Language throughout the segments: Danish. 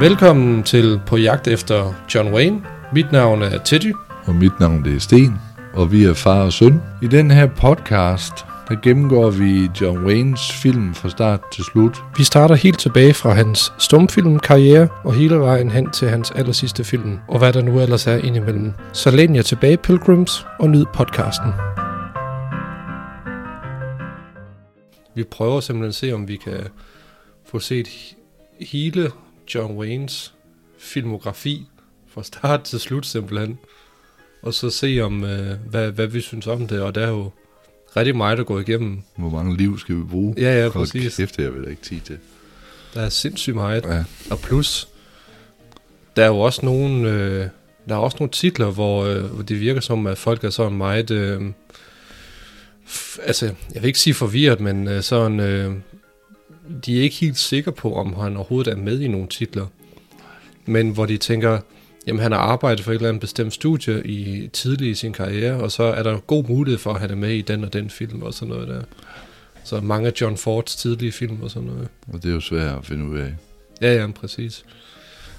Velkommen til På jagt efter John Wayne. Mit navn er Teddy. Og mit navn det er Sten, og vi er far og søn. I den her podcast, der gennemgår vi John Waynes film fra start til slut. Vi starter helt tilbage fra hans stumfilmkarriere og hele vejen hen til hans allersidste film, og hvad der nu ellers er indimellem. Så læn jer tilbage, Pilgrims, og nyd podcasten. Vi prøver simpelthen at se, om vi kan få set he- hele John Waynes filmografi fra start til slut simpelthen. Og så se om, øh, hvad, hvad vi synes om det, og der er jo rigtig meget at gå igennem. Hvor mange liv skal vi bruge? Ja, ja, Hold præcis. kæft, det har vi da ikke tid til. Der er sindssygt meget. Ja. Og plus, der er jo også nogle, øh, der er også nogle titler, hvor, øh, hvor det virker som, at folk er sådan meget, øh, altså, jeg vil ikke sige forvirret, men øh, sådan, øh, de er ikke helt sikre på, om han overhovedet er med i nogle titler. Men hvor de tænker, jamen han har arbejdet for et eller andet bestemt studie i tidlig i sin karriere, og så er der god mulighed for, at han er med i den og den film og sådan noget der. Så mange af John Fords tidlige film og sådan noget. Og det er jo svært at finde ud af. Ja, ja, præcis.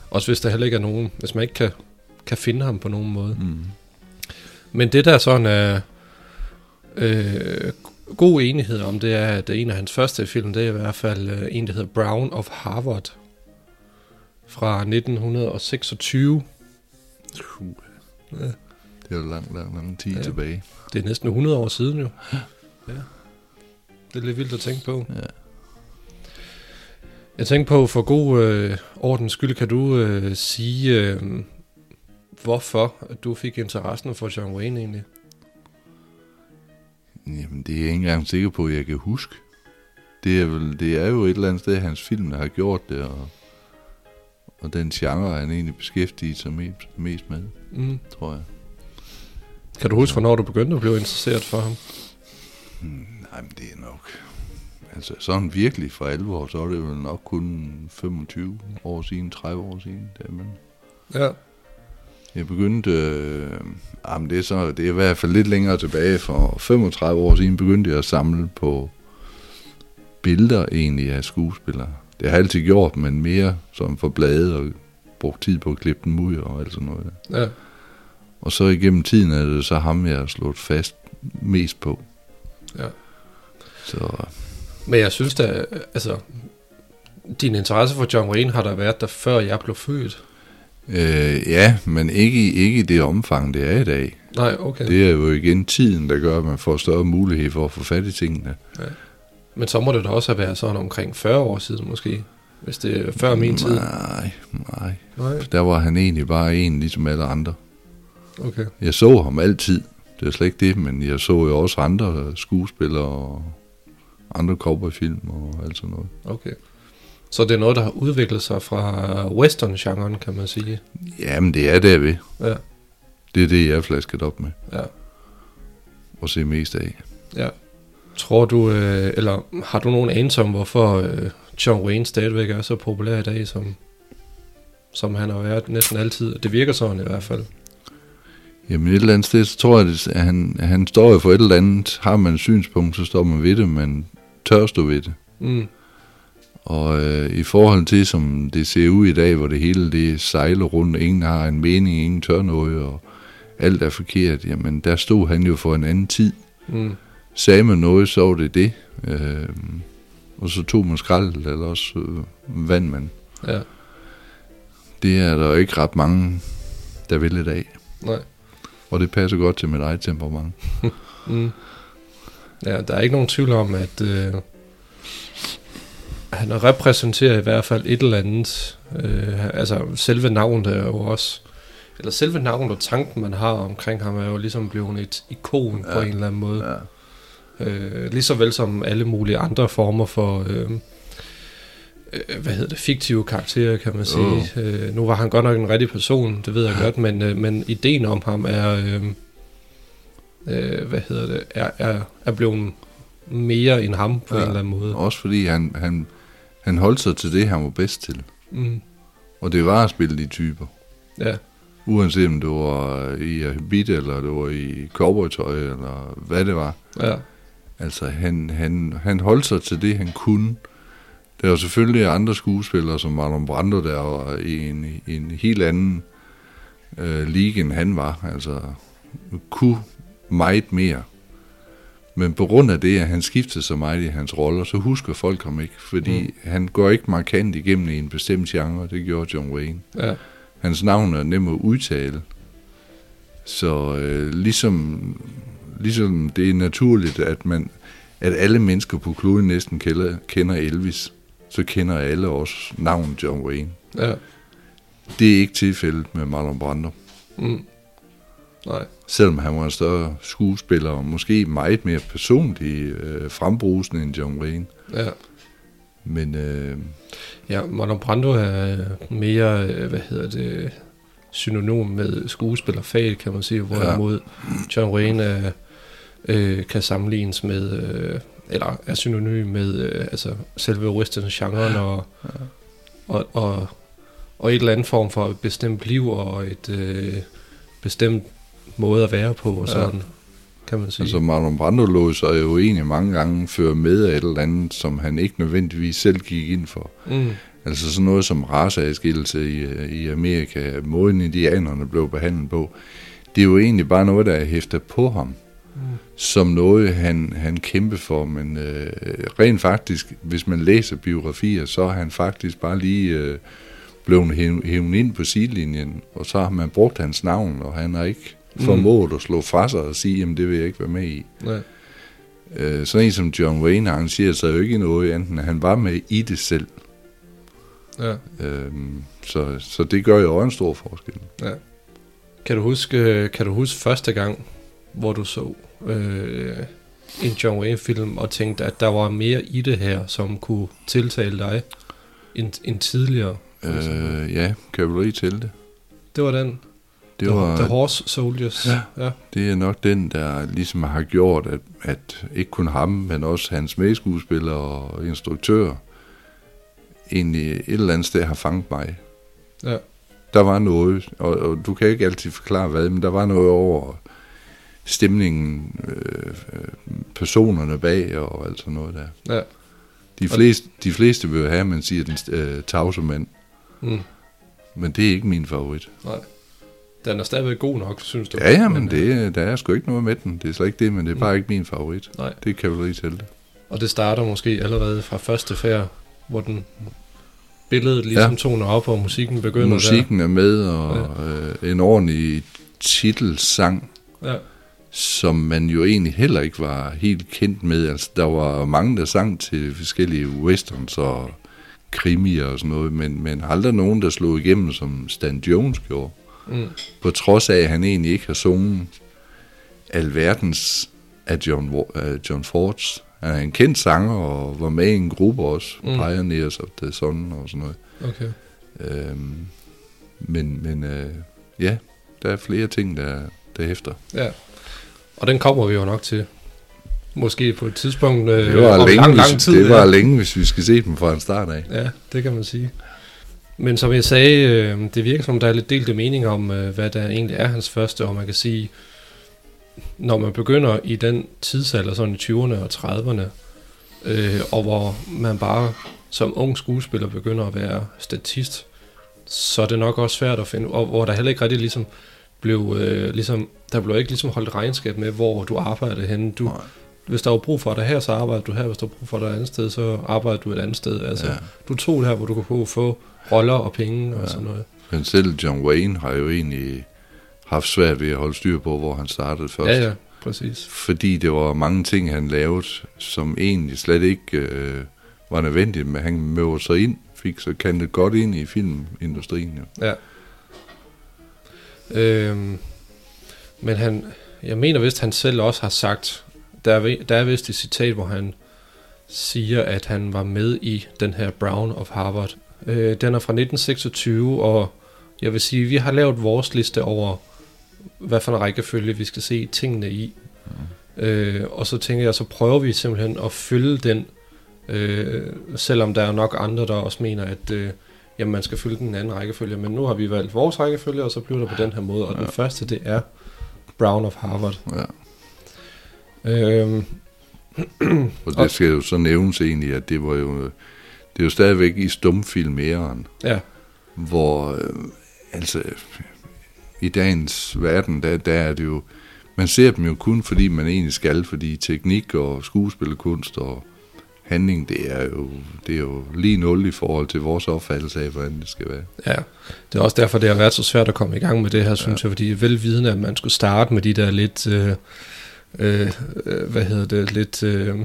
Også hvis der heller ikke er nogen, hvis man ikke kan, kan finde ham på nogen måde. Mm. Men det der sådan er øh, god enighed om, det er, at en af hans første film, det er i hvert fald øh, en, der hedder Brown of Harvard fra 1926. Uh, Ja, det er jo lang, lang, lang tid Ja. tilbage. det er næsten 100 år siden jo. Ja. Det er lidt vildt at tænke på. Ja. Jeg tænker på, for god øh, ordens skyld, kan du øh, sige, øh, hvorfor du fik interessen for John Wayne egentlig? Jamen, det er jeg ikke engang sikker på, at jeg kan huske. Det er, vel, det er jo et eller andet sted hans film, der har gjort det, og, og den genre, han egentlig beskæftiget sig mest, mest med, Mm. tror jeg. Kan du huske, hvornår du begyndte at blive interesseret for ham? Hmm, nej, men det er nok... Altså, sådan virkelig for alvor, så er det vel nok kun 25 år siden, 30 år siden. Det er, men Ja. Jeg begyndte... Øh, jamen, det er, så, det er i hvert fald lidt længere tilbage. For 35 år siden begyndte jeg at samle på billeder egentlig af skuespillere. Det har jeg altid gjort, men mere som for blade og brugt tid på at klippe dem ud og alt sådan noget. Ja. Og så igennem tiden er det så ham, jeg har slået fast mest på. Ja. Så Men jeg synes da, altså, din interesse for John Wayne har der været der, før jeg blev født. Øh, ja, men ikke, ikke i det omfang, det er i dag. Nej, okay. Det... Er jo igen tiden, der gør, at man får større mulighed for at få fat i tingene. Men så må det da også have været sådan omkring 40 år siden måske, hvis det er før min tid. Nej, nej. Nej, Der var han egentlig bare en, ligesom alle andre. okay. Jeg så ham altid. Det er slet ikke det, men jeg så jo også andre skuespillere og andre cowboyfilm og alt sådan noget. Okay. Så det er noget, der har udviklet sig fra western-genren, kan man sige. Jamen, det er derved. Ja, Det er det, jeg er flasket op med ja, og se mest af. ja. Tror du, øh, eller har du nogen anelse om, hvorfor øh, John Wayne stadigvæk er så populær i dag, som, som han har været næsten altid? Det virker sådan i hvert fald. Jamen et eller andet sted, så tror jeg, at han, han står jo for et eller andet. Har man et synspunkt, så står man ved det, men tør stå ved det. Mm, Og øh, i forhold til, som det ser ud i dag, hvor det hele det sejler rundt, ingen har en mening, ingen tør noget, og alt er forkert, jamen der stod han jo for en anden tid. mm, Sagde man noget, så var det det. Øh, og så tog man skrald, eller også øh, vand man. ja, Det er der jo ikke ret mange, der vil i dag. nej. Og det passer godt til mit eget temperament. Mm. Ja, der er ikke nogen tvivl om, at øh, han repræsenterer i hvert fald et eller andet. Øh, altså selve navnet er jo også, eller selve navnet og tanken, man har omkring ham, er jo ligesom blevet et ikon ja. på en eller anden måde. Ja. Øh, lige så vel som alle mulige andre former for, øh, øh, hvad hedder det, fiktive karakterer, kan man sige. Øh, nu var han godt nok en rigtig person, det ved jeg godt, men, øh, men ideen om ham er, øh, øh, hvad hedder det, er, er, er blevet mere end ham på. Ja. en eller anden måde. Også fordi han, han, han holdt sig til det, han var bedst til. Mm, Og det var at spille de typer. ja, Uanset om det var i habit, eller det var i cowboytøj, eller hvad det var. ja, Altså, han, han, han holdt sig til det, han kunne. der er jo selvfølgelig andre skuespillere, som Marlon Brando, der var i en, i en helt anden øh, liga, end han var. Altså, kunne meget mere. Men på grund af det, at han skiftede så meget i hans roller, så husker folk ham ikke. Fordi mm. han går ikke markant igennem i en bestemt genre. Det gjorde John Wayne. Ja. Hans navn er nem at udtale. Så øh, ligesom, ligesom det er naturligt, at man at alle mennesker på kloden næsten kender, kender Elvis, så kender alle også navnet John Wayne. Ja. Det er ikke tilfældet med Marlon Brando. Mm. Nej. Selvom han var en større skuespiller, og måske meget mere personlig øh, frembrusende end John Wayne. Ja. Men øh, Ja, Marlon Brando er mere, øh, hvad hedder det, synonym med skuespillerfag, kan man sige, hvorimod John Wayne er, øh, kan sammenlignes med, øh, eller er synonym med øh, altså selve western-genren og, og, og, og et eller andet form for et bestemt liv og et øh, bestemt måde at være på, og Ja. sådan, kan man sige. altså Marlon Brando lå sig jo egentlig mange gange føre med af et eller andet, som han ikke nødvendigvis selv gik ind for. mm, Altså sådan noget som raceadskillelse i, i Amerika, måden indianerne blev behandlet på, det er jo egentlig bare noget, der er hæftet på ham, mm, som noget, han, han kæmpe for. Men øh, rent faktisk, hvis man læser biografier, så er han faktisk bare lige øh, blevet hæv- hævet ind på sidelinjen, og så har man brugt hans navn, og han har ikke Mm. formået at slå fra sig og sige, jamen det vil jeg ikke være med i. nej. Øh, sådan en som John Wayne arrangerer sig jo ikke i noget, enten han var med i det selv. Ja. Øhm, så, så det gør jo også en stor forskel. Ja. Kan du huske, kan du huske første gang, hvor du så øh, en John Wayne-film og tænkte, at der var mere i det her, som kunne tiltale dig end, end tidligere? Øh, ja, kavaleri til det. Det var den. Det, the, var, the Horse Soldiers. Ja. ja. det er nok den, der ligesom har gjort, at, at ikke kun ham, men også hans medskuespiller og instruktør, egentlig et eller andet sted har fanget mig. Ja. Der var noget, og, og du kan ikke altid forklare hvad, men der var noget over stemningen, øh, personerne bag og alt sådan noget der. Ja. De fleste, de fleste vil have, at man siger den øh, tavse mand, Mm. men det er ikke min favorit. Nej. Den er stadigvæk god nok, synes du? Ja, ja, men øh, det, der er sgu ikke noget med den. Det er slet ikke det, men det er bare Mm. ikke min favorit. Nej. Det er kavaleri til det. Og det starter måske allerede fra første færd, hvor den billedet ligesom ja. toner op, og musikken begynder Musikken er med, og ja. øh, en ordentlig titelsang, der. Ja. som man jo egentlig heller ikke var helt kendt med. Altså, der var mange, der sang til forskellige westerns og krimier og sådan noget, men, men aldrig nogen, der slog igennem, som Stan Jones gjorde. Mm. På trods af, at han egentlig ikke har sunget alverdens af John, af John Fords. Han er en kendt sanger og var med i en gruppe også, Mm. Pioneers of the Sun og sådan noget. Okay. Øhm, men men øh, ja, der er flere ting, der, der hæfter. Ja. Og den kommer vi jo nok til. Måske på et tidspunkt øh, Det var, om længe, lang, lang tid. det var ja. længe, hvis vi skal se dem fra en start af. Ja, det kan man sige. Men som jeg sagde, øh, det virker som, der er lidt delte meninger om, øh, hvad der egentlig er hans første, og man kan sige, når man begynder i den tidsalder, sådan i 20'erne og 30'erne, øh, og hvor man bare som ung skuespiller begynder at være statist, så er det nok også svært at finde, og hvor der heller ikke rigtig ligesom blev, øh, ligesom, der blev ikke ligesom holdt regnskab med, hvor du arbejdede henne. Du, Nej. hvis der var brug for dig her, så arbejder du her. Hvis der var brug for dig et andet sted, så arbejder du et andet sted. Altså, ja. du tog det her, hvor du kunne få roller og penge og Ja. sådan noget. Men selv John Wayne har jo egentlig haft svært ved at holde styr på, hvor han startede først. Ja, ja, præcis. Fordi det var mange ting, han lavede, som egentlig slet ikke øh, var nødvendigt, men han mødte sig ind, fik så kantet godt ind i filmindustrien. Jo. Ja. Øhm, men han, jeg mener vist, han selv også har sagt, der er, der er vist et citat, hvor han siger, at han var med i den her Brown of Harvard. Øh, den er fra 1926, og jeg vil sige, vi har lavet vores liste over, hvad for en rækkefølge vi skal se tingene i. Øh, og så tænker jeg, så prøver vi simpelthen at følge den, øh, selvom der er nok andre, der også mener, at øh, jamen, man skal følge den anden rækkefølge. Men nu har vi valgt vores rækkefølge, og så bliver det på den her måde. Og ja. den første, det er Brown of Harvard. Ja. Øhm, Og det skal jo så nævnes egentlig, at det var jo det er jo stadigvæk i stumfilm æren, Ja, hvor øh, altså i dagens verden, der, der er det jo, man ser dem jo kun fordi man egentlig skal, fordi teknik og skuespillerkunst og handling, det er jo, det er jo lige nul i forhold til vores opfattelse af, hvordan det skal være. ja. Det er også derfor, det har været så svært at komme i gang med det her, synes jeg, fordi velvidende, at man skulle starte med de der lidt, øh, øh, øh, hvad hedder det, lidt øh,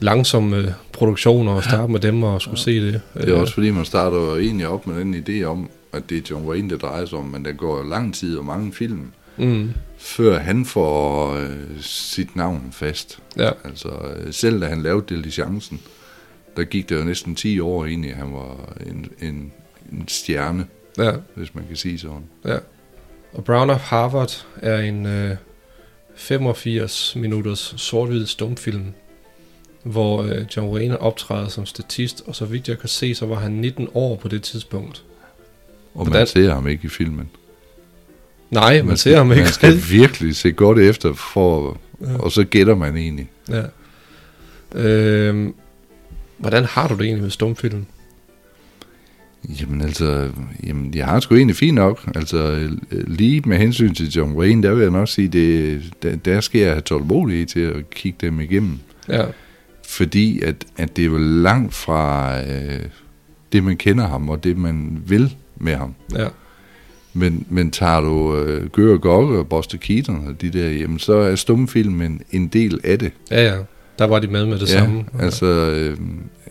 langsomme produktioner, og starte med dem og skulle se det. Det er også fordi, man starter jo egentlig op med den idé om, at det er John Wayne, det drejer sig om, men der går lang tid og mange film, Mm, før han får øh, sit navn fast. ja, Altså, øh, selv da han lavede Diligencen, der gik det jo næsten 10 år egentlig, at han var en, en, en stjerne, ja, hvis man kan sige sådan. ja. Og Brown of Harvard er en øh, 85 minutters sort-hvid stumfilm, hvor øh, John Wayne optræder som statist, og så vidt jeg kan se, så var han 19 år på det tidspunkt. Og Hvordan- man ser ham ikke i filmen. Nej, man, ser ham ikke. Man skal virkelig se godt efter, for, Ja. og så gætter man egentlig. Ja. Øhm, hvordan har du det egentlig med stumfilm? Jamen altså, jamen, jeg har sgu egentlig fint nok. Altså, øh, lige med hensyn til John Wayne, der vil jeg nok sige, det, der, der skal jeg have tålmodighed til at kigge dem igennem. Ja, Fordi at, at det er jo langt fra øh, det, man kender ham, og det, man vil med ham. ja, Men, men tager du øh, Gør og Gokke og Buster Keaton og de der, jamen så er stumfilmen en del af det. ja, ja. Der var de med med det ja, samme. altså, øh,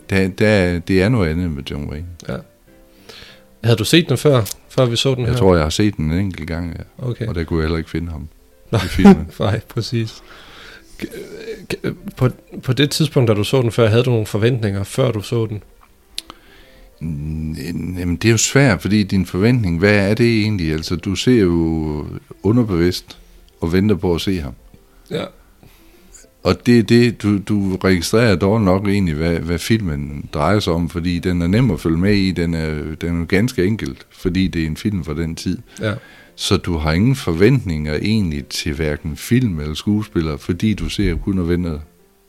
der, der, det er noget andet med John Wayne. Havde du set den før, før vi så den Jeg her? tror, jeg har set den en enkelt gang, ja. Okay. og der kunne jeg heller ikke finde ham Nej. i filmen. Nej, præcis. K- På, på det tidspunkt, da du så den før, havde du nogle forventninger, før du så den? Jamen, det er jo svært, fordi din forventning, hvad er det egentlig? Altså, du ser jo underbevidst og venter på at se ham. Ja. Og det er det, du, du registrerer dog nok egentlig, hvad, hvad filmen drejer sig om, fordi den er nem at følge med i, den er, den er jo ganske enkelt, fordi det er en film fra den tid. Ja, Så du har ingen forventninger egentlig til hverken film eller skuespiller, fordi du ser kun og venter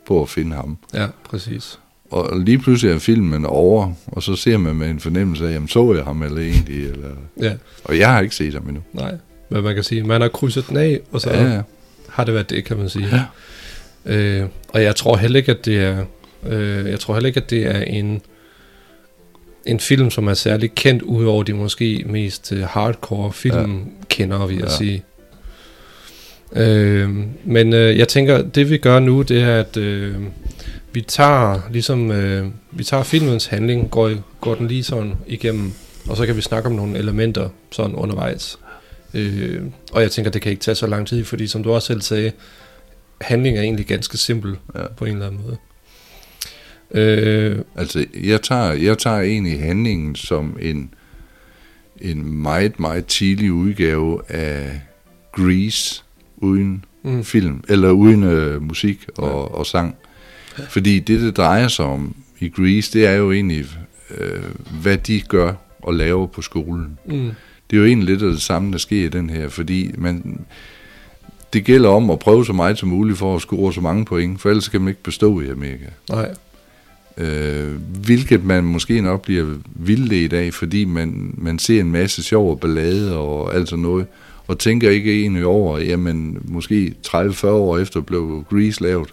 på at finde ham. ja, præcis. Og lige pludselig er filmen over, og så ser man med en fornemmelse af, jamen så jeg ham eller egentlig, eller... Ja, Og jeg har ikke set ham endnu. nej. Men man kan sige, man har krydset den af, og så Ja, har det været det, kan man sige. Ja. Øh, og jeg tror heller ikke, at det er, øh, jeg tror heller ikke, at det er en, en film, som er særlig kendt, udover de måske mest øh, hardcore filmkendere, vil jeg Ja. sige. Øh, men øh, jeg tænker, det vi gør nu, det er, at øh, vi tager ligesom, øh, vi tager filmens handling, går, går den lige sådan igennem, og så kan vi snakke om nogle elementer sådan undervejs. Øh, og jeg tænker, det kan ikke tage så lang tid, fordi som du også selv sagde, handling er egentlig ganske simpel Ja. på en eller anden måde. Øh, Altså, jeg tager, jeg tager egentlig handlingen som en, en meget, meget tidlig udgave af Grease uden mm, film, eller uden øh, musik og, og sang. Fordi det, det drejer sig om i Grease, det er jo egentlig, øh, hvad de gør og laver på skolen. mm, Det er jo egentlig lidt af det samme, der sker i den her, fordi man, det gælder om at prøve så meget som muligt for at score så mange point, for ellers kan man ikke bestå i Amerika. nej, Øh, hvilket man måske nok bliver vildledt af, fordi man, man ser en masse sjov og ballade og alt sådan noget, og tænker ikke egentlig over, jamen måske 30-40 år efter blev Grease lavet,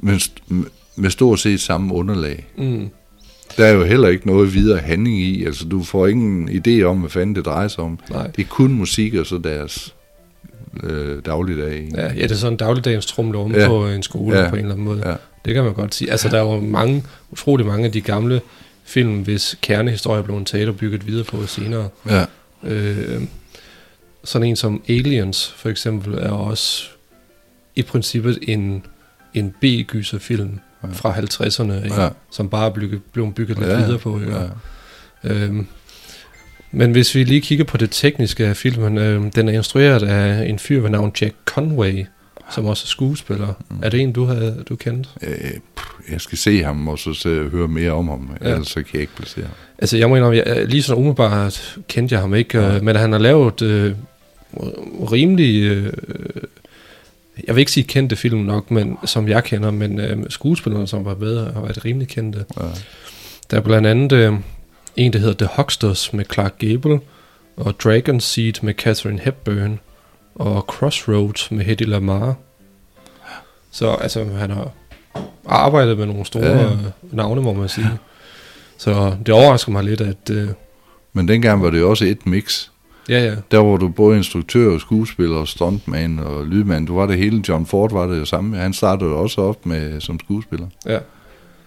men st- med stort set samme underlag. mm, Der er jo heller ikke noget videre handling i, altså du får ingen idé om, hvad fanden det drejer sig om. nej. Det er kun musik og så deres øh, dagligdag. Ja, ja, det er sådan en dagligdagens trumle om Ja. på en skole Ja. på en eller anden måde. Ja. Det kan man godt sige. Altså, der er jo mange, utrolig mange af de gamle film, hvis kernehistorie blev teaterbygget videre på senere. ja. Øh, sådan en som Aliens, for eksempel, er også i princippet en, en B-gyserfilm Ja. fra 50'erne, ikke? Ja. som bare bygget, blev bygget lidt Ja, videre på. Ikke? Ja. Øhm, men hvis vi lige kigger på det tekniske af filmen, øhm, den er instrueret af en fyr ved navn Jack Conway, som også er skuespiller. Mm. Er det en, du har du kendt? Øh, jeg skal se ham, og så se, høre mere om ham, Ja. ja. ellers så kan jeg ikke placere ham. Altså, jeg må indrømme, jeg, lige sådan umiddelbart kendte jeg ham ikke, Nej. øh, men han har lavet øh, rimelig... Øh, jeg vil ikke sige kendte film nok, men som jeg kender, men øh, skuespillerne, som var med, har været rimelig kendte. Ja. Der er blandt andet øh, en, der hedder The Hucksters med Clark Gable, og Dragon Seed med Catherine Hepburn, og Crossroads med Hedy Lamar. Så altså, han har arbejdet med nogle store Ja, ja, ja. navne, må man sige. Så det overrasker mig lidt, at... Øh, Men dengang var det jo også et mix. ja, ja, Der var du både instruktør, skuespiller, stuntman og lydmand. Du var det hele. John Ford var det jo samme. Han startede jo også op med som skuespiller. ja.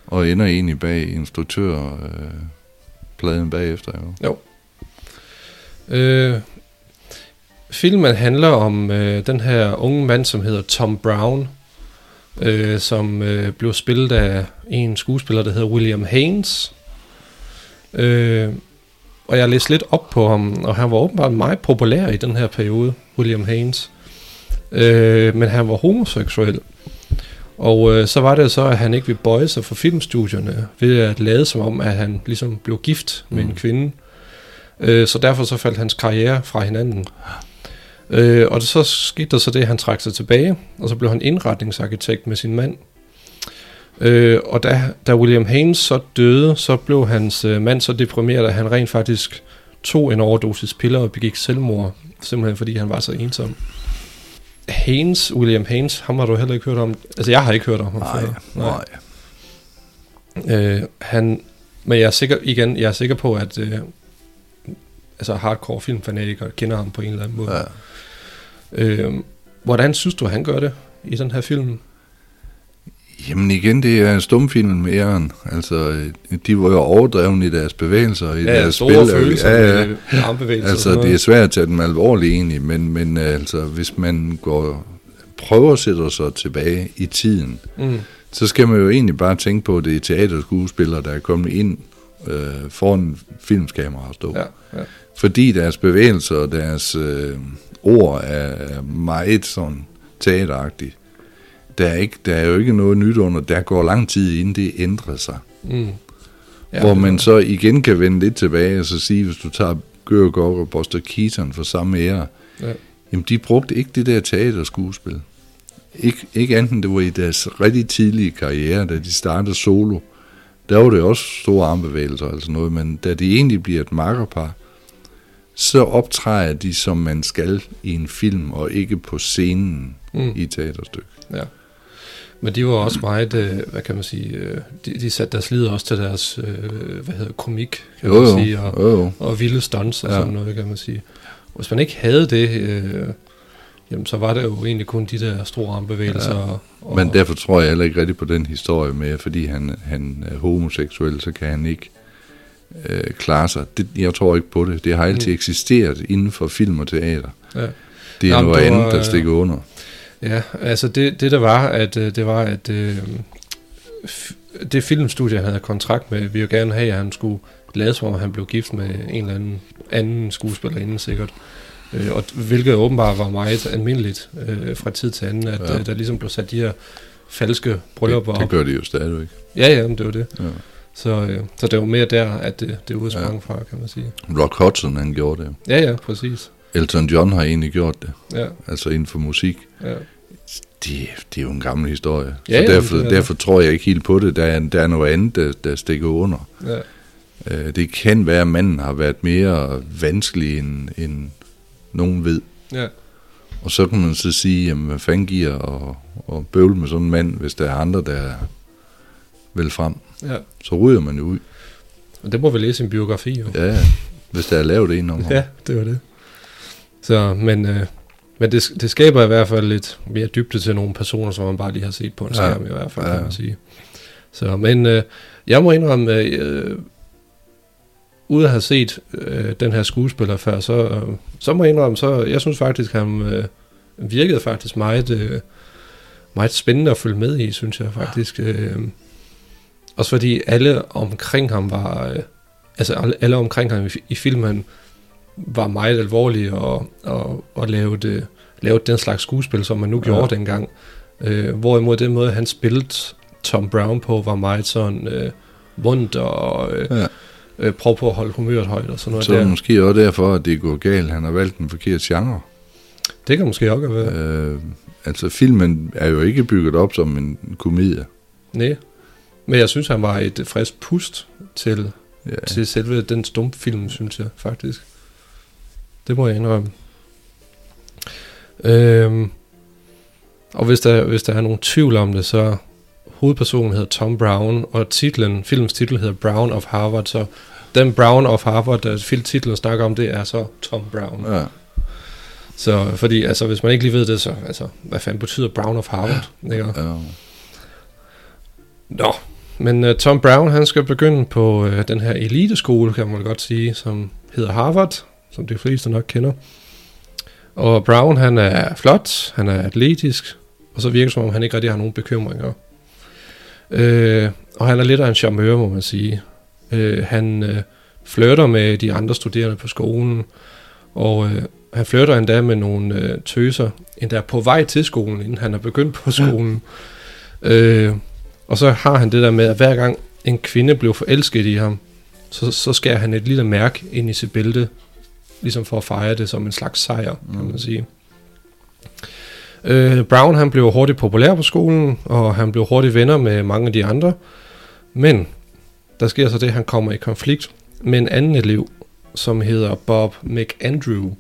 Og ender egentlig bag instruktør øh, pladen bagefter. Jo. Øh, filmen handler om øh, den her unge mand, som hedder Tom Brown, øh, som øh, blev spillet af en skuespiller, der hedder William Haynes. Øh, og jeg læste lidt op på ham, og han var åbenbart meget populær i den her periode, William Haynes. Øh, men han var homoseksuel. Og øh, så var det så, at han ikke ville bøje sig for filmstudierne ved at lade som om, at han ligesom blev gift med en Mm. kvinde. Øh, så derfor så faldt hans karriere fra hinanden. Øh, og så skete der så det, at han trak sig tilbage, og så blev han indretningsarkitekt med sin mand. Øh, og da, da William Haynes så døde, så blev hans øh, mand så deprimeret, at han rent faktisk tog en overdosis piller og begik selvmord, simpelthen fordi han var så ensom. Haynes, William Haynes, ham har du heller ikke hørt om. Altså, jeg har ikke hørt om ham Nej, før. nej. Øh, han, men jeg er sikker, igen, jeg er sikker på, at øh, altså hardcore filmfanatikere kender ham på en eller anden måde. Ja. Øh, hvordan synes du, han gør det i den her film? Jamen igen, det er stumfilmen med æren. Altså, de var jo overdrevne i deres bevægelser, i deres store spil. følelser Ja, ja. Altså, det er svært at tage dem alvorligt egentlig, men, men øh, altså, hvis man går, prøver at sætte sig tilbage i tiden, Mm, så skal man jo egentlig bare tænke på, at det er teaterskuespillere, der er kommet ind øh, foran filmskamera og stå. ja, ja, Fordi deres bevægelser og deres øh, ord er meget sådan teateragtige. Der er, ikke, der er jo ikke noget nyt under. Der går lang tid inden det ændrer sig. mm. Ja, hvor man så igen kan vende lidt tilbage og så sige, hvis du tager Gør Gok og Buster Keaton for samme ære, Ja. jamen de brugte ikke det der teaterskuespil. Ikke, ikke andet det var i deres rigtig tidlige karriere, da de startede solo. Der var det også store armbevægelser sådan noget, men da de egentlig bliver et makkerpar, så optræder de, som man skal i en film, og ikke på scenen Mm. i et teaterstykke. Ja. Men de var også meget, øh, hvad kan man sige, øh, de, de satte deres lid også til deres, øh, hvad hedder komik, kan Jo, man jo, sige, og, jo, jo. og vilde stunts og Ja. sådan noget, kan man sige. Hvis man ikke havde det, øh, jamen så var det jo egentlig kun de der store armbevægelser. Ja. Og, og, Men derfor tror jeg heller ikke rigtig på den historie med, fordi han, han er homoseksuel, så kan han ikke øh, klare sig. Det, jeg tror ikke på det. Det har altid Mm. eksisteret inden for film og teater. Ja. Det er Jamen, noget det andet, der øh, stikker under. Ja, altså det, det der var, at øh, det var, at øh, det filmstudie, han havde kontrakt med, ville jo gerne have, at han skulle lade som om, han blev gift med en eller anden anden skuespiller inden sikkert. Øh, og hvilket åbenbart var meget almindeligt øh, fra tid til anden, at Ja. øh, der ligesom blev sat de her falske bryllupper Det, det op. gør de jo stadigvæk. Ja, ja, men det var det. Ja. Så, øh, så det var mere der, at det, det udsprang ja. fra, kan man sige. Rock Hudson, han gjorde det. Ja, ja, præcis. Elton John har egentlig gjort det. Ja, Altså inden for musik. ja. Det, det er jo en gammel historie. Ja, så ja, derfor, er det. derfor tror jeg ikke helt på det. Der er, der er noget andet, der, der stikker under. ja. Øh, det kan være, at manden har været mere vanskelig, end, end nogen ved. ja. Og så kan man så sige, jamen, hvad fanden giver og, og bøvle med sådan en mand, hvis der er andre, der er vel frem. Ja. Så ryger man jo ud. Og det må vi læse en biografi, jo. Ja, hvis der er lavet en om. Ja, det var det. Så, men, øh, men det, det skaber i hvert fald lidt mere dybde til nogle personer, som man bare lige har set på en Ja. skærm i hvert fald, Ja. kan man sige. Så, men øh, jeg må indrømme, øh, uden at have set øh, den her skuespiller før, så, øh, så må jeg indrømme, så jeg synes faktisk, han øh, virkede faktisk meget, øh, meget spændende at følge med i, synes jeg faktisk. Øh, også fordi alle omkring ham var, øh, altså alle, alle omkring ham i, i filmen, var meget alvorlige og, og, og lavede, lavede den slags skuespil, som man nu Ja. gjorde dengang. Øh, hvorimod den måde, han spillede Tom Brown på, var meget sådan øh, mundt og øh, Ja. øh, prøve på at holde humøret højt og sådan noget Så er det der. måske også derfor, at det går galt. Han har valgt en forkert genre. Det kan måske også være. Øh, altså filmen er jo ikke bygget op som en komedie. Nej. Men jeg synes, han var et frisk pust til, Ja. ja. til selve den stumfilm, synes jeg faktisk. Det må jeg indrømme. Øhm, og hvis der, hvis der er nogen tvivl om det, så hovedpersonen hedder Tom Brown, og titlen, filmens titel hedder Brown of Harvard, så den Brown of Harvard, der filmtitlen snakker om, det er så Tom Brown. Ja. Så fordi, altså, hvis man ikke lige ved det, så, altså, hvad fanden betyder Brown of Harvard? Ikke? ja. Nå, men uh, Tom Brown, han skal begynde på uh, den her eliteskole, kan man godt sige, som hedder Harvard, som de fleste nok kender. Og Brown, han er flot, han er atletisk, og så virker det som om, han ikke rigtig har nogen bekymringer. Uh, og han er lidt af en charmeur, må man sige. Uh, han uh, flirter med de andre studerende på skolen, og uh, han flirter endda med nogle uh, tøser, endda på vej til skolen, inden han er begyndt på skolen. Uh, og så har han det der med, at hver gang en kvinde blev forelsket i ham, så, så skærer han et lille mærke ind i sit bælte, ligesom for at fejre det som en slags sejr, kan man sige. Øh, Brown han blev hurtigt populær på skolen, og han blev hurtigt venner med mange af de andre. Men der sker så det, at han kommer i konflikt med en anden elev, som hedder Bob McAndrew,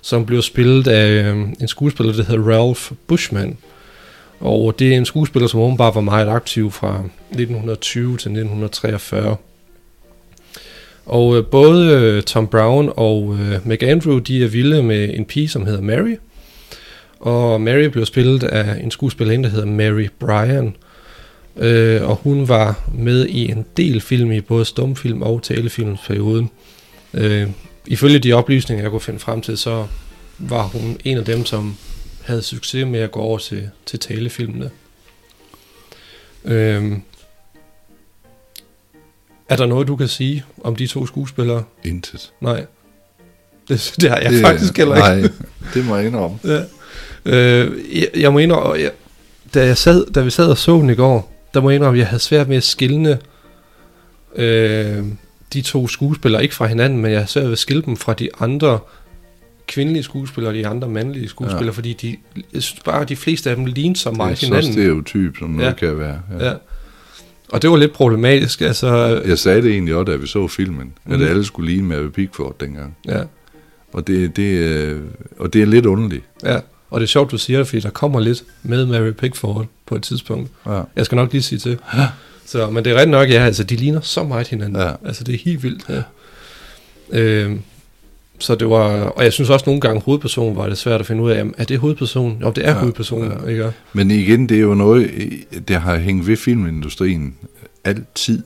som blev spillet af øh, en skuespiller, der hedder Ralph Bushman. Og det er en skuespiller, som åbenbart var meget aktiv fra 1920 til 1943. Og øh, både øh, Tom Brown og øh, McAndrew, de er vilde med en pige, som hedder Mary. Og Mary blev spillet af en skuespillerinde, der hedder Mary Bryan. Øh, og hun var med i en del film i både stumfilm og talefilmsperioden. Øh, ifølge de oplysninger, jeg kunne finde frem til, så var hun en af dem, som havde succes med at gå over til, til talefilmene. Øhm, er der noget, du kan sige om de to skuespillere? Intet. Nej. Det, det har jeg det, faktisk heller ikke. Nej, det må jeg indrømme. Ja. Øh, jeg, jeg må indrømme, jeg, da, jeg sad, da vi sad og så den i går, der må jeg indrømme, at jeg havde svært med at skille øh, de to skuespillere, ikke fra hinanden, men jeg havde svært ved at skille dem fra de andre kvindelige skuespillere og de andre mandlige skuespillere, ja. fordi de, jeg synes bare, de fleste af dem lignede så meget det er så hinanden. stereotyp, som noget Ja. kan være. Ja. Og det var lidt problematisk, altså... Jeg sagde det egentlig også, da vi så filmen, at Mm. alle skulle ligne Mary Pickford dengang. Ja, Og det, det, øh, og det er lidt underligt. ja. Og det er sjovt, du siger det, fordi der kommer lidt med Mary Pickford på et tidspunkt. Ja. Jeg skal nok lige sige til. Så, men det er rigtigt nok, ja, altså de ligner så meget hinanden. Ja. Altså det er helt vildt. Ja. Øhm, så det var, og jeg synes også nogle gange hovedpersonen var det svært at finde ud af, jamen, er det hovedpersonen? Jo, det er Ja, hovedpersonen, ja. ikke? Men igen, det er jo noget, der har hængt ved filmindustrien altid.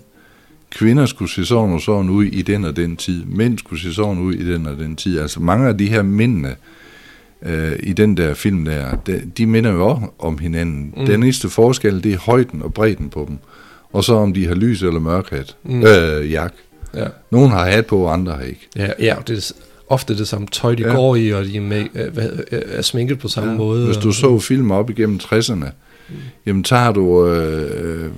Kvinder skulle se sådan og sådan ud i den og den tid. Mænd skulle se sådan ud i den og den tid. Altså mange af de her mændene øh, i den der film der, de, de minder jo også om hinanden. Mm. Den eneste forskel, det er højden og bredden på dem. Og så om de har lys eller mørk hat. Mm. Øh, jak. Ja, Nogle har hat på, og andre har ikke. ja, ja det er ofte det samme tøj, de Ja. ja. går i, og de er, med, øh, øh, er sminket på samme ja. måde. Hvis du så film op igennem 60'erne, mm. jamen tager du øh, øh,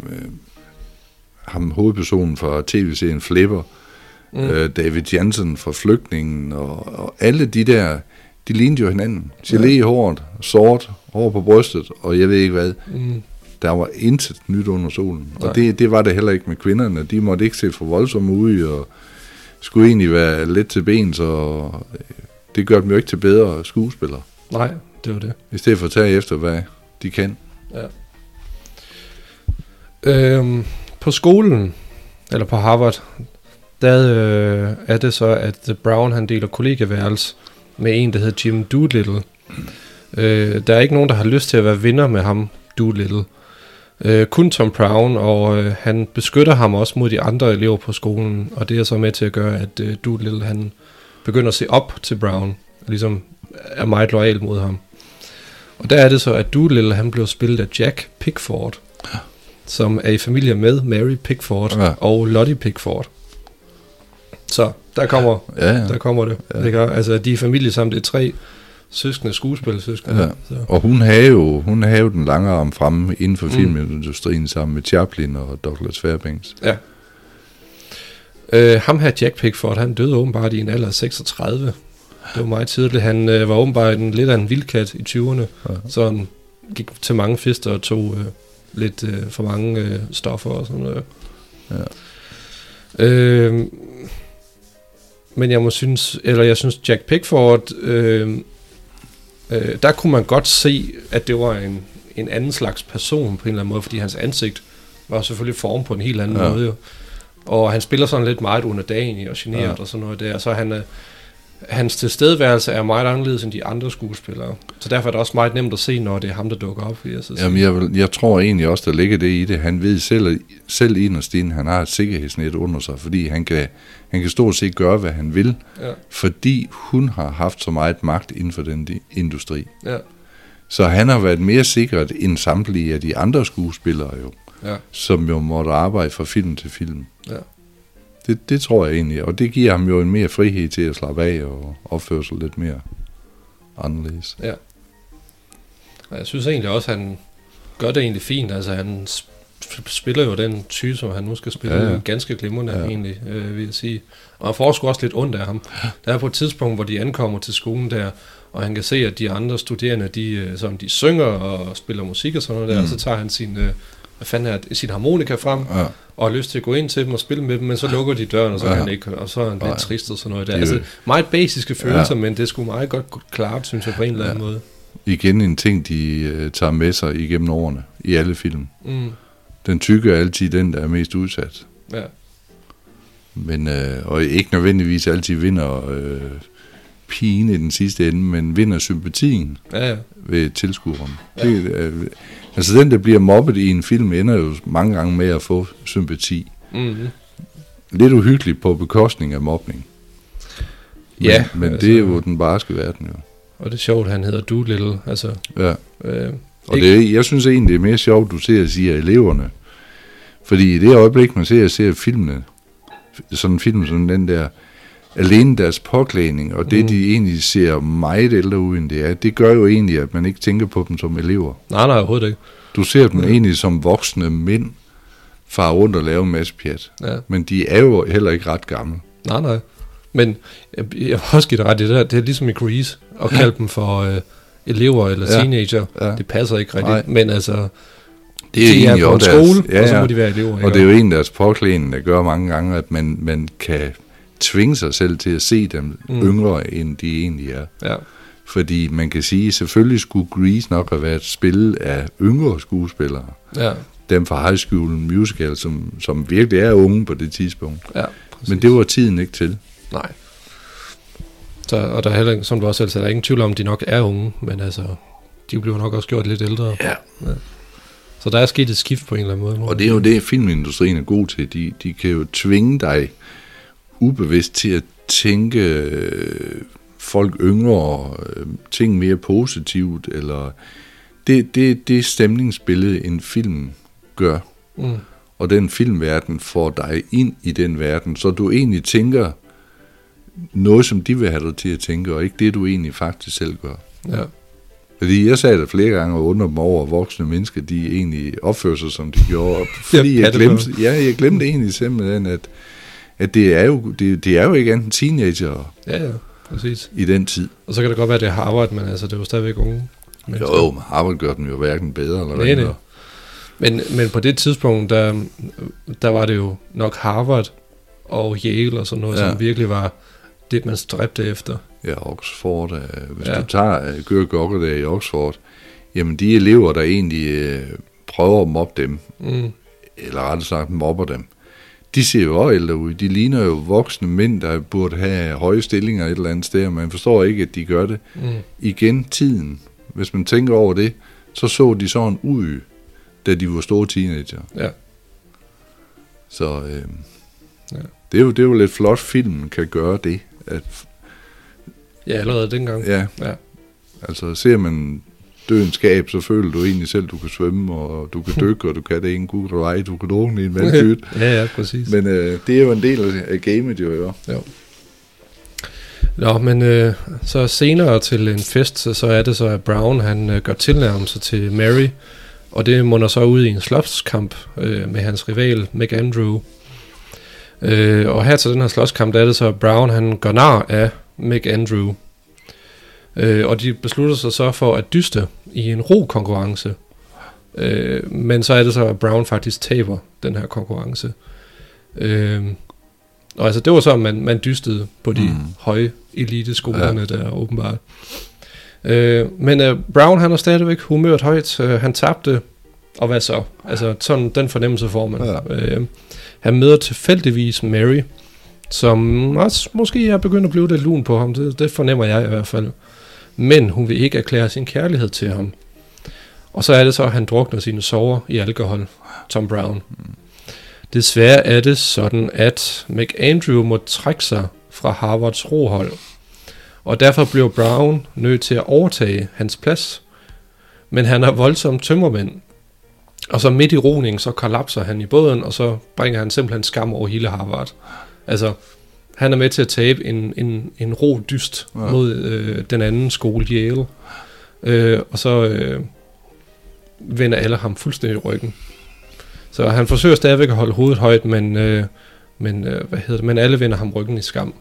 ham hovedpersonen fra tv-serien Flipper, mm. Øh, David Jansen fra Flygtningen, og, og alle de der, de lignede jo hinanden. Gelé i håret, sort, hår på brystet, og jeg ved ikke hvad. Mm, Der var intet nyt under solen. Nej. Og det, det var det heller ikke med kvinderne. De måtte ikke se for voldsomme ud, og skulle egentlig være lidt til ben, så øh, det gør dem jo ikke til bedre skuespillere. nej, det var det. I stedet for at tage efter, hvad de kan. Ja. Øhm, på skolen, eller på Harvard, der øh, er det så, at Brown han deler kollegeværelse med en, der hedder Jim Doolittle. Øh, der er ikke nogen, der har lyst til at være venner med ham, Doolittle. Øh, kun Tom Brown, og øh, han beskytter ham også mod de andre elever på skolen, og det er så med til at gøre, at øh, Doolittle han begynder at se op til Brown, og ligesom er meget lojal mod ham. Og der er det så, at Doolittle han blev spillet af Jack Pickford, som er i familie med Mary Pickford Ja. ja. og Lottie Pickford. Så der kommer, Ja, ja. der kommer det. Ja. Ja. Ikke? Altså, de er familie sammen, det er tre søskende skuespillersøskende. Ja. Så. Og hun havde jo, hun havde jo den lange arm fremme inden for mm. Filmindustrien sammen med Chaplin og Douglas Fairbanks. Ja. Øh, ham her, Jack Pickford, han døde åbenbart i en alder af 36. Det var meget tidligt. Han øh, var åbenbart en, lidt af en vildkat i 20'erne, Ja. så han gik til mange fester og tog, øh, lidt øh, for mange øh, stoffer og sådan noget. Ja. Øh, men jeg må synes, eller jeg synes Jack Pickford, øh, øh, der kunne man godt se, at det var en, en anden slags person på en eller anden måde, fordi hans ansigt var selvfølgelig formet på en helt anden Ja. måde. Jo. Og han spiller sådan lidt meget underdanig og generet ja. og sådan noget der, så han er, hans tilstedeværelse er meget anderledes end de andre skuespillere. Så derfor er det også meget nemt at se, når det er ham, der dukker op, jeg sige. Jamen, jeg, vil- jeg tror egentlig også, der ligger det i det. Han ved selv, selv inderst inde, han har et sikkerhedsnet under sig, fordi han kan, han kan stort set gøre, hvad han vil, Ja, fordi hun har haft så meget magt inden for den industri. ja, Så han har været mere sikret end samtlige af de andre skuespillere jo, ja, som jo måtte arbejde fra film til film. ja. Det, det tror jeg egentlig, og det giver ham jo en mere frihed til at slappe af og opføre sig lidt mere anderledes. Ja. Og jeg synes egentlig også, at han gør det egentlig fint. Altså, han sp- spiller jo den type, som han nu skal spille, Ja, ja, ganske glimrende Ja. ja. egentlig, øh, vil jeg sige. Og han får sgu også lidt ondt af ham. Der er på et tidspunkt, hvor de ankommer til skolen der, og han kan se, at de andre studerende, de, øh, som de synger og spiller musik og sådan noget der, Mm. og så tager han sin, øh, hvad fanden er det, sin harmonika frem, Ja, og har lyst til at gå ind til dem og spille med dem, men så lukker de døren, og så Ja. kan han ikke, og så er han lidt trist og sådan noget der. Er Altså, meget basiske følelser, Ja. men det sgu meget godt klart, synes jeg, på en eller anden Ja. måde. igen en ting, de øh, tager med sig igennem årene i alle film. Mm, Den tykke er altid den, der er mest udsat. ja. Men, øh, og ikke nødvendigvis altid vinder øh, pigen i den sidste ende, men vinder sympatien Ja, ja. ved tilskueren. Ja. Det, øh, altså den, der bliver mobbet i en film, ender jo mange gange med at få sympati. Mm-hmm. Lidt uhyggeligt på bekostning af mobning. Men, Ja, men altså- det er jo den barske verden jo. Og det er sjovt, han hedder Doolittle. Altså, Ja. øh, Og ikke- det, jeg synes egentlig, det er mere sjovt, du ser og siger eleverne. Fordi i det øjeblik, man ser, ser filmene, sådan en film som den der, alene deres påklædning, og det Mm. de egentlig ser meget ældre ud, end det er, det gør jo egentlig, at man ikke tænker på dem som elever. nej, nej, overhovedet ikke. Du ser dem Ja. egentlig som voksne mænd, far rundt og lave en masse pjat. Ja. Men de er jo heller ikke ret gamle. Nej, nej. Men jeg, jeg vil også give dig ret i det der. Det er ligesom i Grease, at kalde dem for øh, elever eller Ja. teenager. Ja. Det passer ikke rigtigt. Nej. Men altså, Det de er på en skole, deres- og så må de være elever. Og det er jo en af deres påklædning, der gør mange gange, at man, man kan tvinge sig selv til at se dem mm. Yngre, end de egentlig er. Ja, Fordi man kan sige, selvfølgelig skulle Grease nok have været et spil af yngre skuespillere. ja, Dem fra High School Musical, som, som virkelig er unge på det tidspunkt. ja. Men det var tiden ikke til. Nej. Så, og der er heller som du også selv sagde, der er ingen tvivl om, at de nok er unge, men altså, de bliver nok også gjort lidt ældre. Ja. Så der er sket et skift på en eller anden måde. må Og det er jo det, filmindustrien er god til. De, de kan jo tvinge dig ubevidst til at tænke øh, folk yngre, øh, ting mere positivt, eller det, det, det stemningsbillede, en film gør, Mm. og den filmverden får dig ind i den verden, så du egentlig tænker noget, som de vil have dig til at tænke, og ikke det, du egentlig faktisk selv gør. Ja. Fordi jeg sagde det flere gange og undrer mig over, at voksne mennesker, de egentlig opfører sig, som de gjorde. Fordi Ja, jeg glemte, ja, jeg glemte egentlig simpelthen, at, at det, er jo, det, det er jo ikke andet teenager ja, ja, præcis. i den tid. Og så kan det godt være, at det er Harvard, men altså, det er jo stadigvæk unge. mennesker. Jo, jo, Harvard gør dem jo hverken bedre eller Nej, nej. ringere. Men, men på det tidspunkt, der, der var det jo nok Harvard og Yale og sådan noget, Ja. som virkelig var det, man stræbte efter. Ja, Oxford, hvis Ja. du tager øh, Gør Gokker der i Oxford, jamen de elever, der egentlig øh, prøver at mobbe dem, Mm. eller rettere sagt mobber dem, de ser jo også ældre ud. De ligner jo voksne mænd, der burde have høje stillinger et eller andet sted, og man forstår ikke, at de gør det. Mm. Igen tiden. Hvis man tænker over det, så så de sådan ud, da de var store teenager. Ja. Så øh, Ja. det, er jo, det er jo lidt flot, filmen kan gøre det. At, ja, allerede dengang. ja, Ja. altså ser man dødens skab, så føler du egentlig selv, du kan svømme, og du kan dykke, og du kan det ene gud, du ej, du kan drukne i en vandpyt. ja, ja, præcis. Men øh, det er jo en del af- gamet, jo. jo. Nå, men øh, så senere til en fest, så, så er det så, at Brown han øh, gør tilnærmelse til Mary, og det munder så ud i en slåskamp øh, med hans rival, McAndrew. Øh, og her til den her slåskamp, der er det så, at Brown han gør nar af McAndrew. Øh, og de beslutter sig så for at dyste i en ro-konkurrence. Øh, men så er det så, at Brown faktisk taber den her konkurrence. Øh, og altså, det var så, at man, man dystede på de mm. høje elite-skolerne ja. der, åbenbart. Øh, men øh, Brown, han er stadigvæk humørt højt. Øh, han tabte, og hvad så? Altså, sådan den fornemmelse får man. Ja. Øh, han møder tilfældigvis Mary, som også måske er begyndt at blive lidt lun på ham. Det, det fornemmer jeg i hvert fald. Men hun vil ikke erklære sin kærlighed til ham. Og så er det så, at han drukner sine sover i alkohol, Tom Brown. Desværre er det sådan, at McAndrew må trække sig fra Harvards rohold. Og derfor bliver Brown nødt til at overtage hans plads. Men han er voldsom tømmermænd. Og så midt i roningen, så kollapser han i båden, og så bringer han simpelthen skam over hele Harvard. Altså, han er med til at tabe en, en, en ro dyst ja. mod øh, den anden skole, Yale. Øh, og så øh, vender alle ham fuldstændig ryggen. Så han forsøger stadigvæk at holde hovedet højt, men, øh, men, øh, hvad hedder det? men alle vender ham ryggen i skam.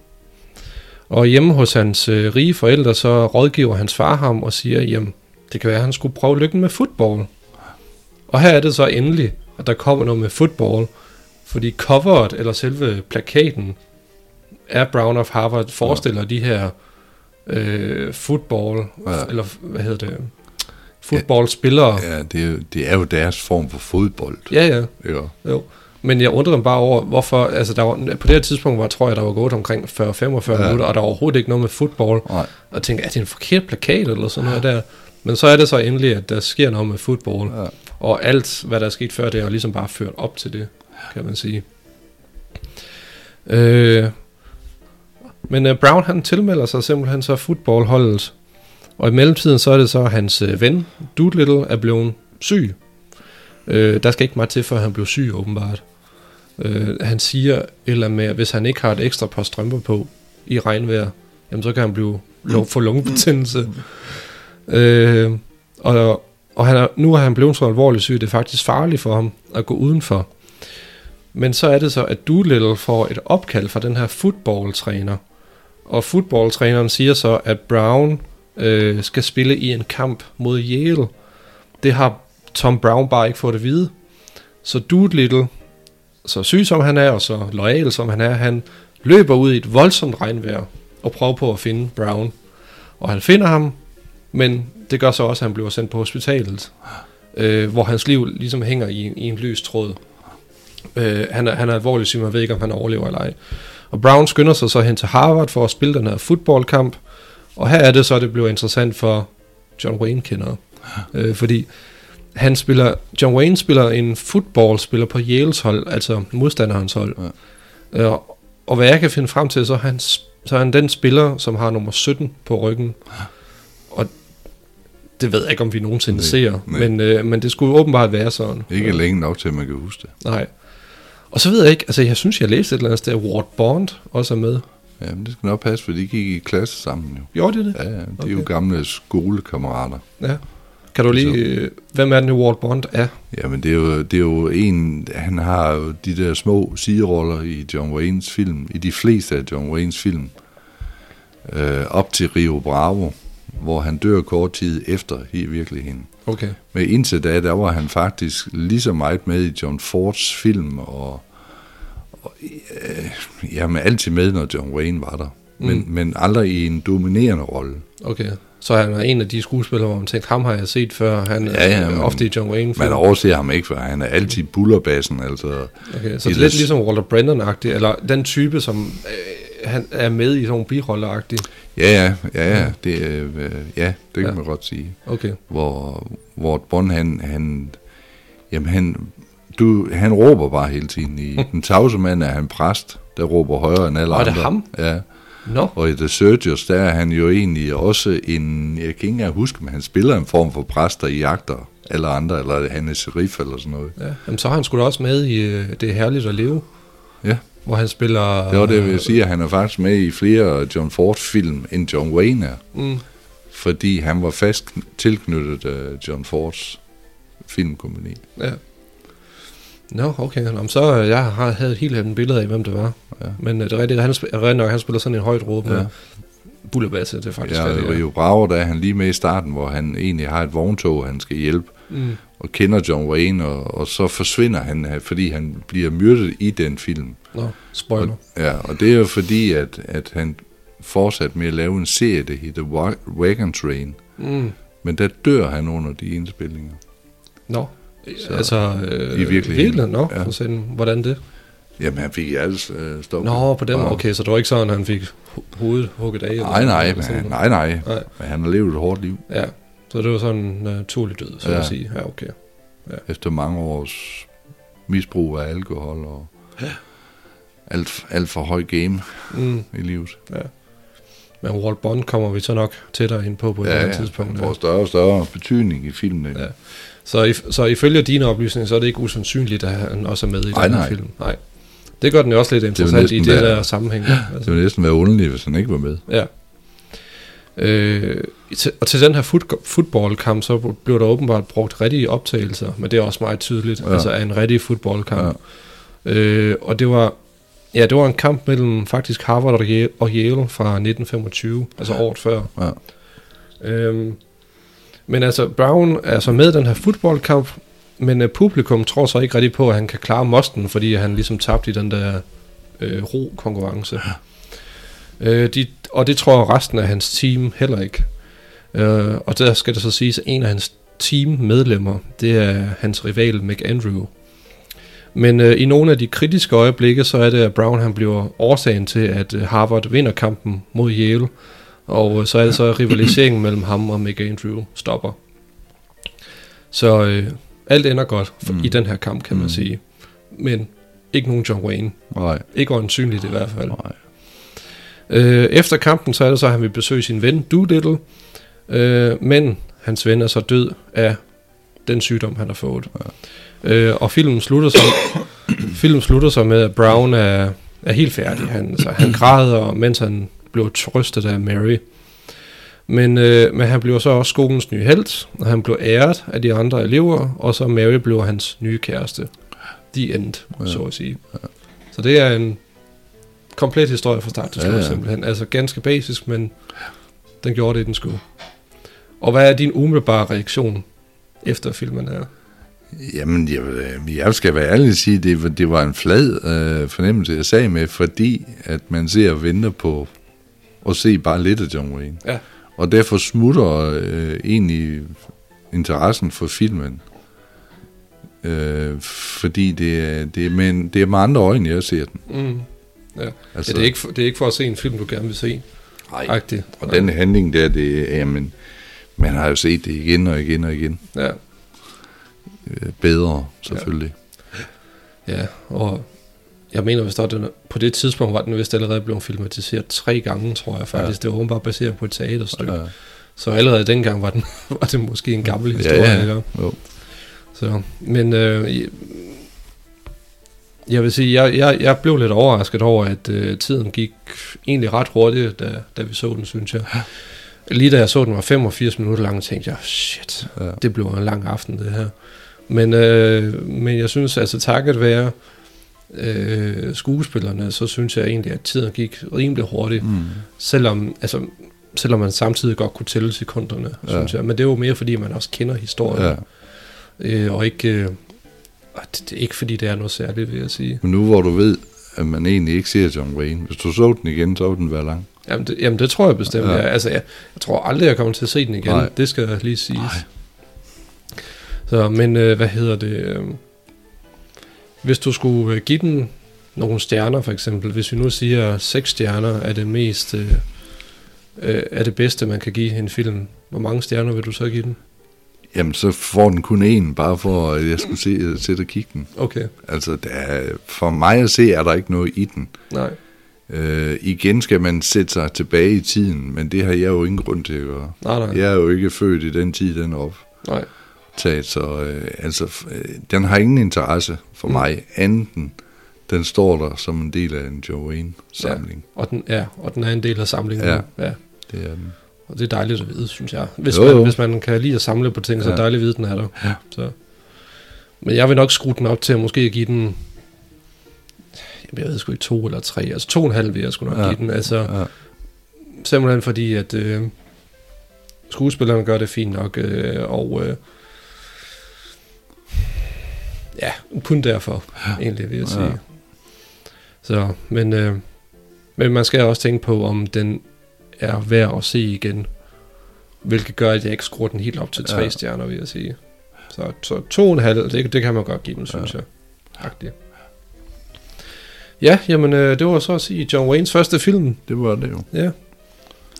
Og hjemme hos hans øh, rige forældre, så rådgiver hans far ham og siger, jamen, det kan være, at han skulle prøve lykken med fodbold. Og her er det så endelig, at der kommer noget med fodbold, fordi coveret, eller selve plakaten, er Brown of Harvard, forestiller ja. de her øh, football, ja. eller hvad hedder det, fodboldspillere. Ja, det er, jo, det er jo deres form for fodbold. Ja, ja. Jo. jo. Men jeg undrer mig bare over, hvorfor, altså der var, på det her tidspunkt var, tror jeg, der var gået omkring 40-45 ja. minutter, og der var overhovedet ikke noget med fodbold. Nej. Og jeg tænkte, er det en forkert plakat eller sådan noget der? Men så er det så endelig, at der sker noget med fodbold. Ja. Og alt, hvad der er sket før, det er ligesom bare ført op til det, kan man sige. Øh, men uh, Brown han tilmelder sig simpelthen så fodboldholdet. Og i mellemtiden så er det så, at hans uh, ven, Doolittle, er blevet syg. Uh, der skal ikke meget til, før han blev syg, åbenbart. Uh, han siger eller med, at hvis han ikke har et ekstra par strømper på i regnvejr, jamen så kan han blive få lungebetændelse. Uh, og og han er, nu er han blevet så alvorligt syg, det er faktisk farligt for ham at gå udenfor. Men så er det så, at Doolittle får et opkald fra den her footballtræner. Og footballtræneren siger så, at Brown øh, skal spille i en kamp mod Yale. Det har Tom Brown bare ikke fået at vide. Så Doolittle, så syg som han er, og så lojal som han er, han løber ud i et voldsomt regnvejr og prøver på at finde Brown. Og han finder ham, men det gør så også, at han bliver sendt på hospitalet, øh, hvor hans liv ligesom hænger i, i en løs tråd. Øh, han, er, han er alvorlig syg, man ved ikke, om han overlever eller ej. Og Brown skynder sig så hen til Harvard for at spille den her fodboldkamp, og her er det så, det bliver interessant for John Wayne kender. Øh, fordi han spiller, John Wayne spiller en fodboldspiller på Yales hold, altså modstanderens hold. Ja. Øh, og hvad jeg kan finde frem til, så er han, så er han den spiller, som har nummer 17 på ryggen. Og det ved jeg ikke, om vi nogensinde nej, ser, nej. Men, øh, men det skulle åbenbart være sådan. Ikke længe nok til, at man kan huske det. Nej. Og så ved jeg ikke, altså jeg synes, jeg læste et eller andet sted, at Ward Bond også er med. Ja, men det skal nok passe, for de gik i klasse sammen jo. Gjorde de det? Ja, ja de okay. er jo gamle skolekammerater. Ja. Kan du lige, øh, hvem er den Ward Bond er? Jamen det er, jo, det er jo en, han har jo de der små sideroller i John Waynes film, i de fleste af John Waynes film, øh, op til Rio Bravo hvor han dør kort tid efter i virkeligheden. Okay. Men indtil da, der var han faktisk lige så meget med i John Fords film, og, og øh, jamen altid med, når John Wayne var der. Men, mm. men aldrig i en dominerende rolle. Okay. Så han er en af de skuespillere, hvor man tænker, ham har jeg set før, han ja, ja, er ofte i John Wayne film. Man overser ham ikke, for han er altid bullerbassen. Altså, okay, så det er lidt ligesom Walter Brennan-agtig, eller den type, som øh, han er med i sådan nogle biroller-agtig. Ja, ja, ja, ja, det, øh, ja, det kan ja. man godt sige. Okay. Hvor, hvor Bond, han, han, jamen han, du, han råber bare hele tiden. I Den tavse mand er han præst, der råber højere end alle andre. Og det ham? Ja. No. Og i The Surgers, der er han jo egentlig også en, jeg kan ikke engang huske, men han spiller en form for præster i jagter, eller andre, eller han er sheriff eller sådan noget. Ja, jamen, så har han sgu da også med i øh, Det er herligt at leve. Ja. Hvor han spiller... Det var det, jeg vil sige, at han er faktisk med i flere John Ford-film, end John Wayne er. Mm. Fordi han var fast tilknyttet uh, John Fords filmkompani. Ja. Nå, no, okay. Nå, så øh, jeg har havde et helt andet billede af, hvem det var. Ja. Men uh, det er rigtigt, han, spiller, han spiller sådan en højt råb. Ja. bullerbasse, det er faktisk Ja, det er. Rio Bravo, der er han lige med i starten, hvor han egentlig har et vogntog, han skal hjælpe, Mm. og kender John Wayne, og, og så forsvinder han, fordi han bliver myrdet i den film. Nå, spoiler. Ja, og det er jo fordi, at, at han fortsat med at lave en serie, der hedder Wa- Wagon Train, Mm. men der dør han under de indspillinger. Nå, Så- altså... Øh, I virkeligheden. Virkelig? Nå, Ja. ja. sådan, hvordan det? Jamen, han fik alt øh, stoppet. Nå, på den måde. Og- Okay, så det var ikke sådan, at han fik ho- hovedet hugget af? eller Nej, nej, men, han- nej, nej, Nej. men han har levet et hårdt liv Ja, så det var sådan en naturlig død, så Ja. ja. at sige. Ja, okay. efter mange års misbrug af alkohol og alt, alt for høj game Mm. i livet. Men Walt Bond kommer vi så nok tættere ind på på et Ja, ja, ja, andet tidspunkt. han får større og større betydning i filmen. Ja. Så, if, så ifølge dine oplysninger, så er det ikke usandsynligt, at han også er med i den nej. film. Nej. Det gør den jo også lidt interessant i næsten det være- der sammenhæng. Det Altså, ville næsten være underligt, hvis han ikke var med. ja. Øh, til, og til den her fut, fodboldkamp, så blev der åbenbart brugt rigtige optagelser, men det er også meget tydeligt, Ja. ja. altså af en rigtig fodboldkamp. Ja. Øh, og det var, ja, det var en kamp mellem faktisk Harvard og Yale, og Yale fra 1925, altså året før. Ja. Øhm, men altså, Brown er så med i den her fodboldkamp, men uh, publikum tror så ikke rigtig på, at han kan klare mosten, fordi han ligesom tabte i den der øh, ro-konkurrence. Øh, de, og det tror resten af hans team heller ikke. Øh, og der skal det så siges, at en af hans teammedlemmer, det er hans rival McAndrew. Men øh, i nogle af de kritiske øjeblikke, så er det, at Brown han bliver årsagen til, at øh, Harvard vinder kampen mod Yale. Og øh, så er det så, at rivaliseringen mellem ham og McAndrew stopper. Så øh, alt ender godt for, Mm. i den her kamp, kan man Mm. sige. Men ikke nogen John Wayne. Nej, Ikke øjensynligt i hvert fald. nej. Øh, efter kampen, så er det så, at han vil besøge sin ven Doolittle. Øh, men hans ven er så død af den sygdom, han har fået. Ja. Øh, og filmen slutter, så, filmen slutter så med, at Brown er, er helt færdig. Han, så han græder, mens han bliver trøstet af Mary. Men, øh, men han bliver så også skolens nye held, og han bliver æret af de andre elever, og så Mary bliver hans nye kæreste. The end, Ja. så at sige. Ja. Så det er en komplet historie fra start til slut, ja. ja. simpelthen. Altså ganske basisk, men den gjorde det, den skulle. Og hvad er din umiddelbare reaktion efter filmen her? Jamen, jeg, vil- jeg skal være ærlig og sige, det, var- det var en flad øh, fornemmelse, jeg sagde med, fordi at man ser og venter på at se bare lidt af John Wayne. Ja. Og derfor smutter øh, egentlig interessen for filmen. Øh, fordi det er, det, er med, en- det er med andre øjne, jeg ser den. Mm. Ja. Altså, ja, det, er ikke for, det er ikke for at se en film, du gerne vil se. Nej. Og den handling der, det er, jamen, man har jo set det igen og igen og igen. Ja, Øh, bedre, selvfølgelig. ja, og jeg mener, hvis der den, på det tidspunkt var den vist allerede blevet filmatiseret tre gange, tror jeg faktisk. Ja. Det var åbenbart baseret på et teaterstykke. Ja. Ja. Så allerede dengang var, den, var det måske en gammel Ja, historie. ja. Ikke? Jo. Så, men øh, jeg- jeg vil sige, jeg, jeg, jeg blev lidt overrasket over, at øh, tiden gik egentlig ret hurtigt, da, da vi så den, synes jeg. Lige da jeg så den var 85 minutter lang, tænkte jeg, shit, Ja. det blev en lang aften, det her. Men, øh, men jeg synes, altså takket være øh, skuespillerne, så synes jeg egentlig, at tiden gik rimelig hurtigt. Mm. Selvom, altså, selvom man samtidig godt kunne tælle sekunderne, Ja. synes jeg. Men det er jo mere, fordi man også kender historien. Ja. Øh, og ikke, øh, det, det er ikke fordi, det er noget særligt, vil jeg sige. Men nu hvor du ved, at man egentlig ikke ser John Wayne, hvis du så den igen, så ville den være lang. Jamen det, jamen, det tror jeg bestemt. Ja. Ja. Jeg, altså, jeg, jeg tror aldrig, jeg kommer til at se den igen. Nej. Det skal lige siges. Nej. Så, men øh, hvad hedder det? Øh, hvis du skulle øh, give den nogle stjerner, for eksempel. Hvis vi nu siger, at seks stjerner er det mest... Øh, øh, er det bedste, man kan give en film. Hvor mange stjerner vil du så give den? Jamen, så får den kun én, bare for at jeg skulle se, sætte og kigge den. Okay, Altså, der er, for mig at se, er der ikke noget i den. nej. Øh, igen skal man sætte sig tilbage i tiden, men det har jeg jo ingen grund til at gøre. Nej, nej. Jeg er jo ikke født i den tid, den er nej. optaget, så øh, altså, øh, den har ingen interesse for Mm. mig, anden den står der som en del af en Joe Wayne-samling. Og den, ja, og den er en del af samlingen. Ja. ja. Det er den. Og det er dejligt at vide, synes jeg. Hvis, Jo, man, jo. hvis man kan lide at samle på ting, så er det Ja. dejligt at vide, at den er der. Ja. Så. Men jeg vil nok skrue den op til at måske give den... Jeg ved sgu ikke, to eller tre. Altså to og en halv vil jeg sgu nok Ja. ja. give den. Altså, Ja. simpelthen fordi, at øh, skuespillerne gør det fint nok, øh, og øh, ja, kun derfor, ja. egentlig, vil jeg sige. Ja. Så, men, øh, men man skal også tænke på, om den er værd at se igen, hvilket gør, at jeg ikke skruer den helt op til tre ja. stjerner, vil jeg sige. Så, så to og en halv, det, det kan man godt give den, synes ja. jeg. Agtigt. Ja, jamen øh, det var så at sige John Waynes første film. Det var det jo. Ja.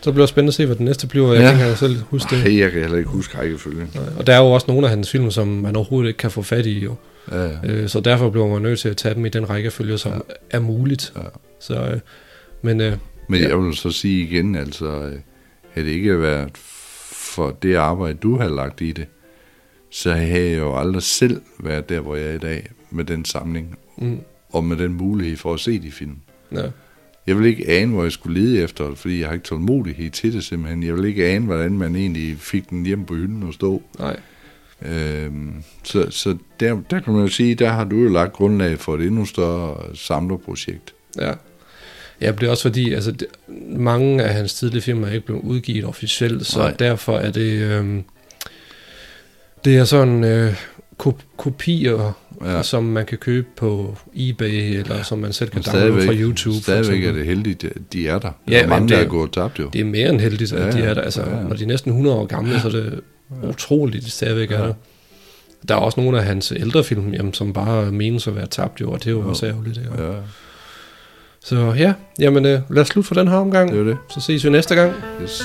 Så bliver det spændende at se, hvad den næste bliver. Jeg ja. kan selv huske det. Nej, jeg kan heller ikke huske rækkefølgen. Og der er jo også nogle af hans film, som man overhovedet ikke kan få fat i. Jo. Ja, ja. Øh, så derfor bliver man nødt til at tage dem i den rækkefølge, som ja. er muligt. Ja. Så, øh, men, øh, men jeg vil så sige igen, altså, øh, havde det ikke været for det arbejde, du har lagt i det, så havde jeg jo aldrig selv været der, hvor jeg er i dag, med den samling, mm. Og med den mulighed for at se de film. Ja. Jeg vil ikke ane, hvor jeg skulle lede efter fordi jeg har ikke tålmodighed til det simpelthen. Jeg vil ikke ane, hvordan man egentlig fik den hjem på hylden og stå. Nej. Øhm, så så der, der kan man jo sige, der har du jo lagt grundlag for et endnu større samlerprojekt. Ja. Ja, det er også fordi, altså, det, mange af hans tidlige film er ikke blevet udgivet officielt, så Nej. derfor er det, øhm, det er sådan øh, kopier, ja. som man kan købe på eBay, eller ja. som man selv kan downloade fra YouTube. Stadigvæk er det heldigt, de er der. Ja, mange, det, der er gået tabt jo. Det er mere end heldigt, at ja, de er der. Altså, ja. Når de er næsten 100 år gamle, så er det ja. utroligt, at de stadigvæk ja. er der. Der er også nogle af hans ældre film, jamen, som bare menes at være tabt, jo, og det er jo, jo. også ærgerligt. Ja. Så ja, jamen øh, lad os slutte for den her omgang. Det er det. Så ses vi næste gang. Yes.